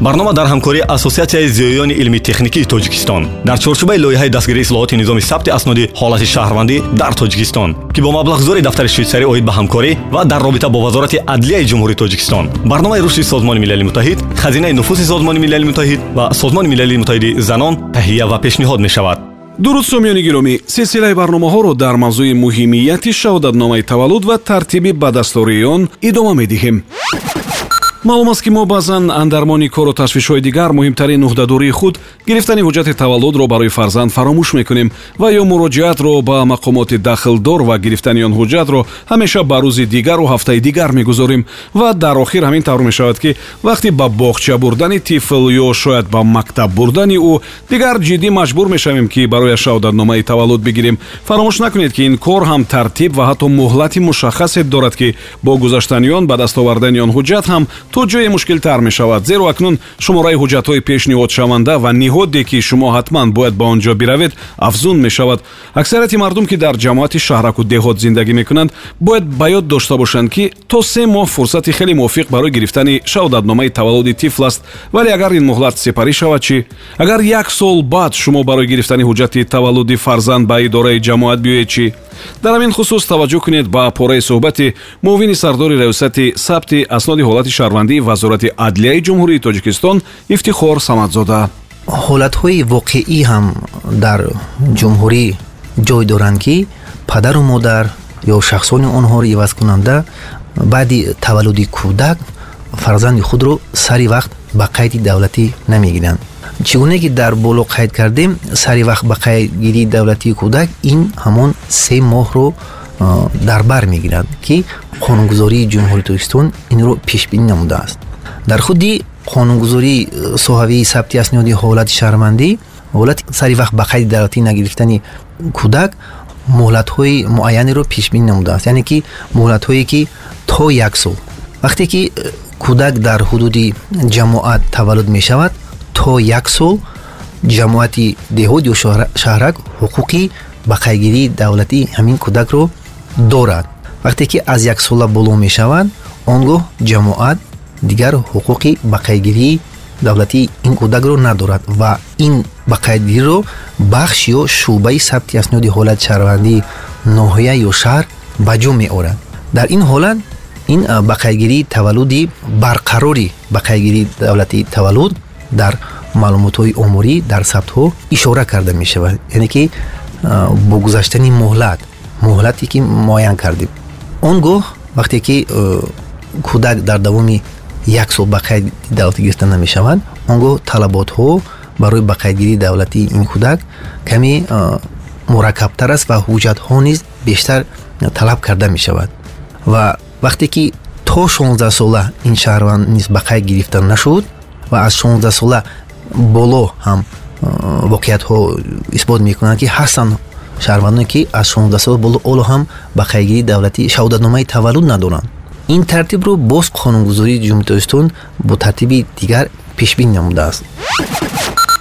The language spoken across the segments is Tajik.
барнома дар ҳамкории ассотсиатсияи зиёёни илми техникии тоҷикистон. Дар чорчӯбаи лоиҳаи дастгирии ислоҳоти низоми сабти асноди ҳолати шаҳрвандӣ дар тоҷикистон ки бо маблағгузори дафтари швейтсарӣ оид ба ҳамкорӣ ва дар робита бо вазорати адлияи ҷумҳурии тоҷикистон. Барномаи рушди созмони милали муттаҳид хазинаи нуфузи созмони милали муттаҳид ва созмони милалии муттаҳиди занон таҳия ва пешниҳод мешавад. Дуруд сомиёни гиромӣ силсилаи барномаҳоро дар мавзӯи муҳимияти шаҳодатномаи таваллуд ва тартиби ба дастории он идома медиҳем маълум аст ки мо баъзан андармони кору ташвишҳои дигар муҳимтарин нуҳдадории худ гирифтани ҳуҷҷати таваллудро барои фарзанд фаромӯш мекунем ва ё муроҷиатро ба мақомоти дахлдор ва гирифтани он ҳуҷҷатро ҳамеша ба рӯзи дигару ҳафтаи дигар мегузорем ва дар охир ҳамин тавр мешавад ки вақте ба боғча бурдани тифл ё шояд ба мактаб бурдани ӯ дигар ҷиддӣ маҷбур мешавем ки барояш шаҳодатномаи таваллуд бигирем. Фаромӯш накунед ки ин кор ҳам тартиб ва ҳатто муҳлати мушаххасе дорад ки бо гузаштани он ба дастовардани он ҳуҷҷат ҳам то ҷое мушкилтар мешавад. Зеро акнун шумораи ҳуҷҷатҳои пешниҳодшаванда ва ниҳоде ки шумо ҳатман бояд ба он ҷо биравед афзун мешавад. Аксарияти мардум ки дар ҷамоати шаҳраку деҳот зиндагӣ мекунанд бояд ба ёд дошта бошанд ки то се моҳ фурсати хеле мувофиқ барои гирифтани шаҳодатномаи таваллуди тифл аст вале агар ин муҳлат сепарӣ шавад чӣ? Агар як сол баъд шумо барои гирифтани ҳуҷҷати таваллуди фарзанд ба идораи ҷамоат биёед чӣ дар ҳамин хусус таваҷҷӯҳ кунед ба пораи суҳбати муовини сардори раёсати сабти асноди ҳолати шаҳрвандии вазорати адлияи ҷумҳурии тоҷикистон ифтихор самадзода. Ҳолатҳои воқеӣ ҳам дар ҷумҳурӣ ҷой доранд ки падару модар ё шахсони онҳоро ивазкунанда баъди таваллуди кӯдак фарзанди худро сари вақт ба қайди давлатӣ намегиранд чӣ гуне ки дар боло қайд кардем сари вақт ба қайдгирии давлатии кӯдак ин ҳамон се моҳро дар бар мегирад ки қонунгузории ҷумҳурии тоҷикистон инро пешбинӣ намудааст дар худи қонунгузории соҳавии сабти асниёди ҳолати шаҳрвандӣ ҳолати сари вақт ба қайди давлатӣ нагирифтани кӯдак муҳлатҳои муайянеро пешбинӣ намудааст яъне ки муҳлатҳое ки то як сол. Вақте ки кӯдак дар ҳудуди ҷамоат таваллуд мешавад то як сол ҷамоати деҳот ё шаҳрак ҳуқуқи ба қайгирии давлатии ҳамин кӯдакро дорад. Вақте ки аз яксола боло мешавад он гоҳ ҷамоат дигар ҳуқуқи ба қайгирии давлатии ин кӯдакро надорад ва ин ба қайдгириро бахш ё шӯъбаи сабти асниёди ҳолати шаҳрвандии ноҳия ё шаҳр ба ҷо меорад. Дар ин ҳолат ин ба қайдгирии таваллуди барқарори ба қайдгирии давлатии таваллуд дар маълумотҳои омурӣ дар сабтҳо ишора карда мешавад. Яъне ки бо гузаштани муҳлат муҳлате ки муайян кардем. Он гоҳ вақте ки кӯдак дар давоми як сол ба қайди давлатӣ гирифта намешавад он гоҳ талаботҳо барои ба қайдгирии давлатии ин кӯдак каме мураккабтар аст ва ҳуҷҷатҳо низ бештар талаб карда мешавад. Ва вақте ки то шонздаҳ сола ин шаҳрванд низ ба қайд гирифта нашуд ва аз шонздаҳсола боло ҳам воқеиятҳо исбот мекунанд ки ҳастанд шаҳрвандоне ки аз шонздаҳсола боло оло ҳам ба қайгирии давлатӣ шаҳодатномаи таваллуд надоранд. Ин тартибро боз қонунгузории ҷумҳурии тоҷикистон бо тартиби дигар пешбинӣ намудааст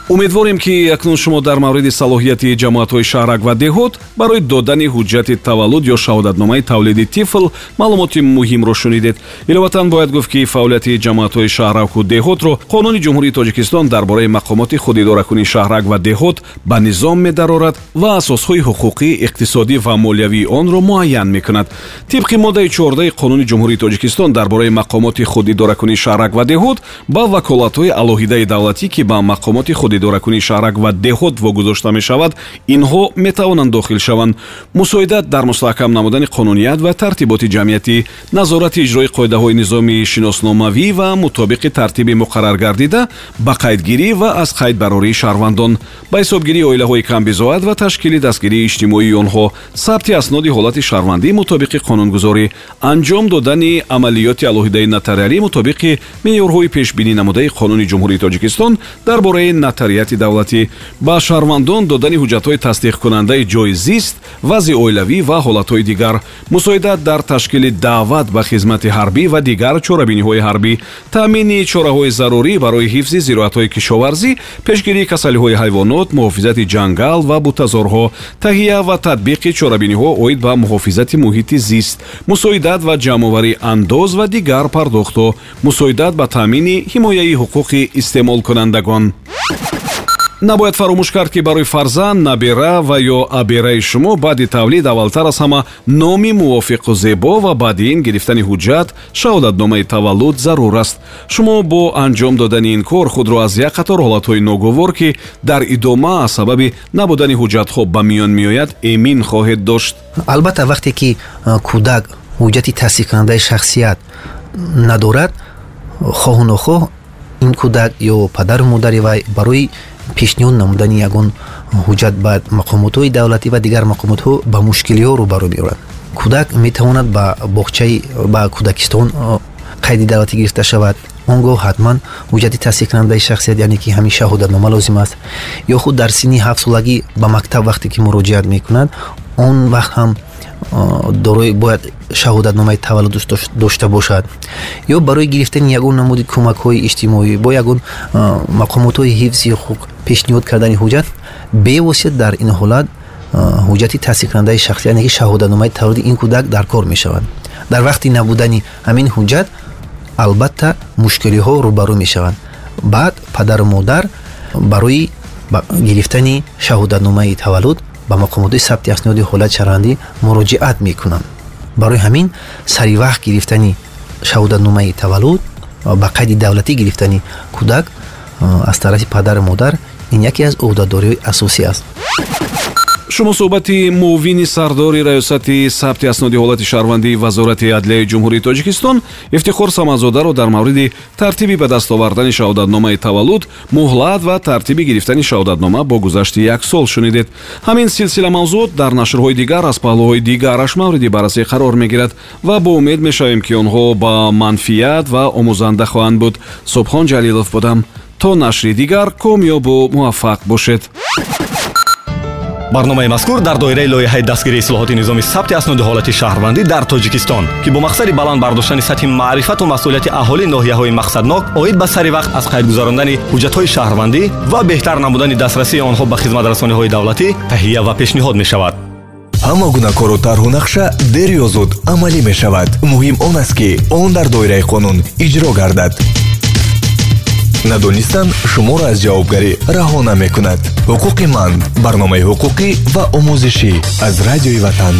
умедворем ки акнун шумо дар мавриди салоҳияти ҷамоатҳои шаҳрак ва деҳот барои додани ҳуҷҷати таваллуд ё шаҳодатномаи тавлиди тифл маълумоти муҳимро шунидед. Иловатан бояд гуфт ки фаъолияти ҷамоатҳои шаҳраку деҳотро қонуни ҷумҳурии тоҷикистон дар бораи мақомоти худидоракунии шаҳрак ва деҳот ба низом медарорад ва асосҳои ҳуқуқӣ иқтисодӣ ва молиявии онро муайян мекунад. Тибқи моддаи чордаи қонуни ҷумҳурии тоҷикистон дар бораи мақомоти худидоракунии шаҳрак ва деҳот ба ваколатҳои алоҳидаи давлатӣ ки ба мақомоти худи идоракунии шаҳрак ва деҳот вогузошта мешавад инҳо метавонанд дохил шаванд. мусоидат дар мустаҳкам намудани қонуният ва тартиботи ҷамъиятӣ назорати иҷрои қоидаҳои низоми шиносномавӣ ва мутобиқи тартиби муқаррар гардида ба қайдгирӣ ва аз қайдбарории шаҳрвандон. ба ҳисобгирии оилаҳои камбизоат ва ташкили дастгирии иҷтимоии онҳо сабти асноди ҳолати шаҳрвандӣ мутобиқи қонунгузорӣ анҷом додани амалиёти алоҳидаи нотариалӣ мутобиқи меъёрҳои пешбинӣ намудаи қонуни ҷумҳурии тоҷикистон дар бораи нотари аксарияти давлатӣ. Ба шаҳрвандон додани ҳуҷҷатҳои тасдиқкунандаи ҷойи зист вазъи оилавӣ ва ҳолатҳои дигар. Мусоидат дар ташкили даъват ба хизмати ҳарбӣ ва дигар чорабиниҳои ҳарбӣ. Таъмини чораҳои зарурӣ барои ҳифзи зироатҳои кишоварзӣ пешгирии касалиҳои ҳайвонот муҳофизати ҷангал ва бутазорҳо таҳия ва татбиқи чорабиниҳо оид ба муҳофизати муҳити зист. Мусоидат ва ҷамъоварии андоз ва дигар пардохтҳо мусоидат ба таъмини ҳимояи ҳуқуқи истеъмолкунандагон набояд фаромӯш кард ки барои фарзанд набира ва ё абераи шумо баъди тавлид аввалтар аз ҳама номи мувофиқу зебо ва баъди ин гирифтани ҳуҷҷат шаҳодатномаи таваллуд зарур аст. Шумо бо анҷом додани ин кор худро аз як қатор ҳолатҳои ногувор ки дар идома аз сабаби набудани ҳуҷҷатҳо ба миён меояд эмин хоҳед дошт. Албатта вақте ки кӯдак ҳуҷҷати тасдиқкунандаи шахсият надорад хоҳу нохоҳ ин кӯдак ё падару модари вай барои пешниҳод намудани ягон ҳуҷҷат ба мақомотҳои давлатӣ ва дигар мақомотҳо ба мушкилиҳо рӯбарӯ меорад. Кӯдак метавонад ба боғчаи ба кӯдакистон қайди давлатӣ гирифта шавад? Он гоҳ ҳатман ҳуҷҷати тасдиқкунандаи шахсият яъне ки ҳамин шаҳодатнома лозим аст. Ё худ дар синни ҳафтсолагӣ ба мактаб вақте ки муроҷиат мекунад он вақт ҳам дорои бояд шаҳодатномаи таваллуд дошта бошад. Ё барои гирифтани ягон намуди кӯмакҳои иҷтимоӣ бо ягон мақомотҳои ҳифзи ҳуқуқ пешниҳод кардани ҳуҷҷат бевосита дар ин ҳолат ҳуҷҷати тасдиқкунандаи шахсӣ яъне ки шаҳодатномаи таваллуди ин кӯдак дар кор мешавад дар вақти набудани ҳамин ҳуҷҷат албатта мушкилиҳо рӯбарӯ мешаванд. Баъд падару модар барои гирифтани шаҳодатномаи таваллуд ба мақомотҳои сабти асноди ҳолат шаҳрвандӣ муроҷиат мекунанд барои ҳамин сари вақт гирифтани шаҳодатномаи таваллуд ба қайди давлатӣ гирифтани кӯдак аз тарафи падару модар ин яке аз ӯҳдадориҳои асосӣ аст шумо суҳбати муовини сардори раёсати сабти асноди ҳолати шаҳрвандии вазорати адлияи ҷумҳурии тоҷикистон ифтихор самазодаро дар мавриди тартиби ба даст овардани шаҳодатномаи таваллуд муҳлат ва тартиби гирифтани шаҳодатнома бо гузашти як сол шунидед. Ҳамин силсила мавзуот дар нашрҳои дигар аз паҳлӯҳои дигараш мавриди баррасӣ қарор мегирад ва бо умед мешавем ки онҳо ба манфиат ва омӯзанда хоҳанд буд. Субҳон ҷалилов будам. То нашри дигар комёбу муваффақ бошед барномаи мазкур дар доираи лоиҳаи дастгирии ислоҳоти низоми сабти асноди ҳолати шаҳрвандӣ дар тоҷикистон ки бо мақсади баланд бардоштани сатҳи маърифату масъулияти аҳолии ноҳияҳои мақсаднок оид ба сари вақт аз қайд гузарондани ҳуҷҷатҳои шаҳрвандӣ ва беҳтар намудани дастрасии онҳо ба хизматрасониҳои давлатӣ таҳия ва пешниҳод мешавад. Ҳама гуна кору тарҳу нақша дер ё зуд амалӣ мешавад. Муҳим он аст ки он дар доираи қонун иҷро гардад надонистан шуморо аз ҷавобгарӣ раҳо намекунад. Ҳуқуқи ман барномаи ҳуқуқӣ ва омӯзишӣ аз радиои ватан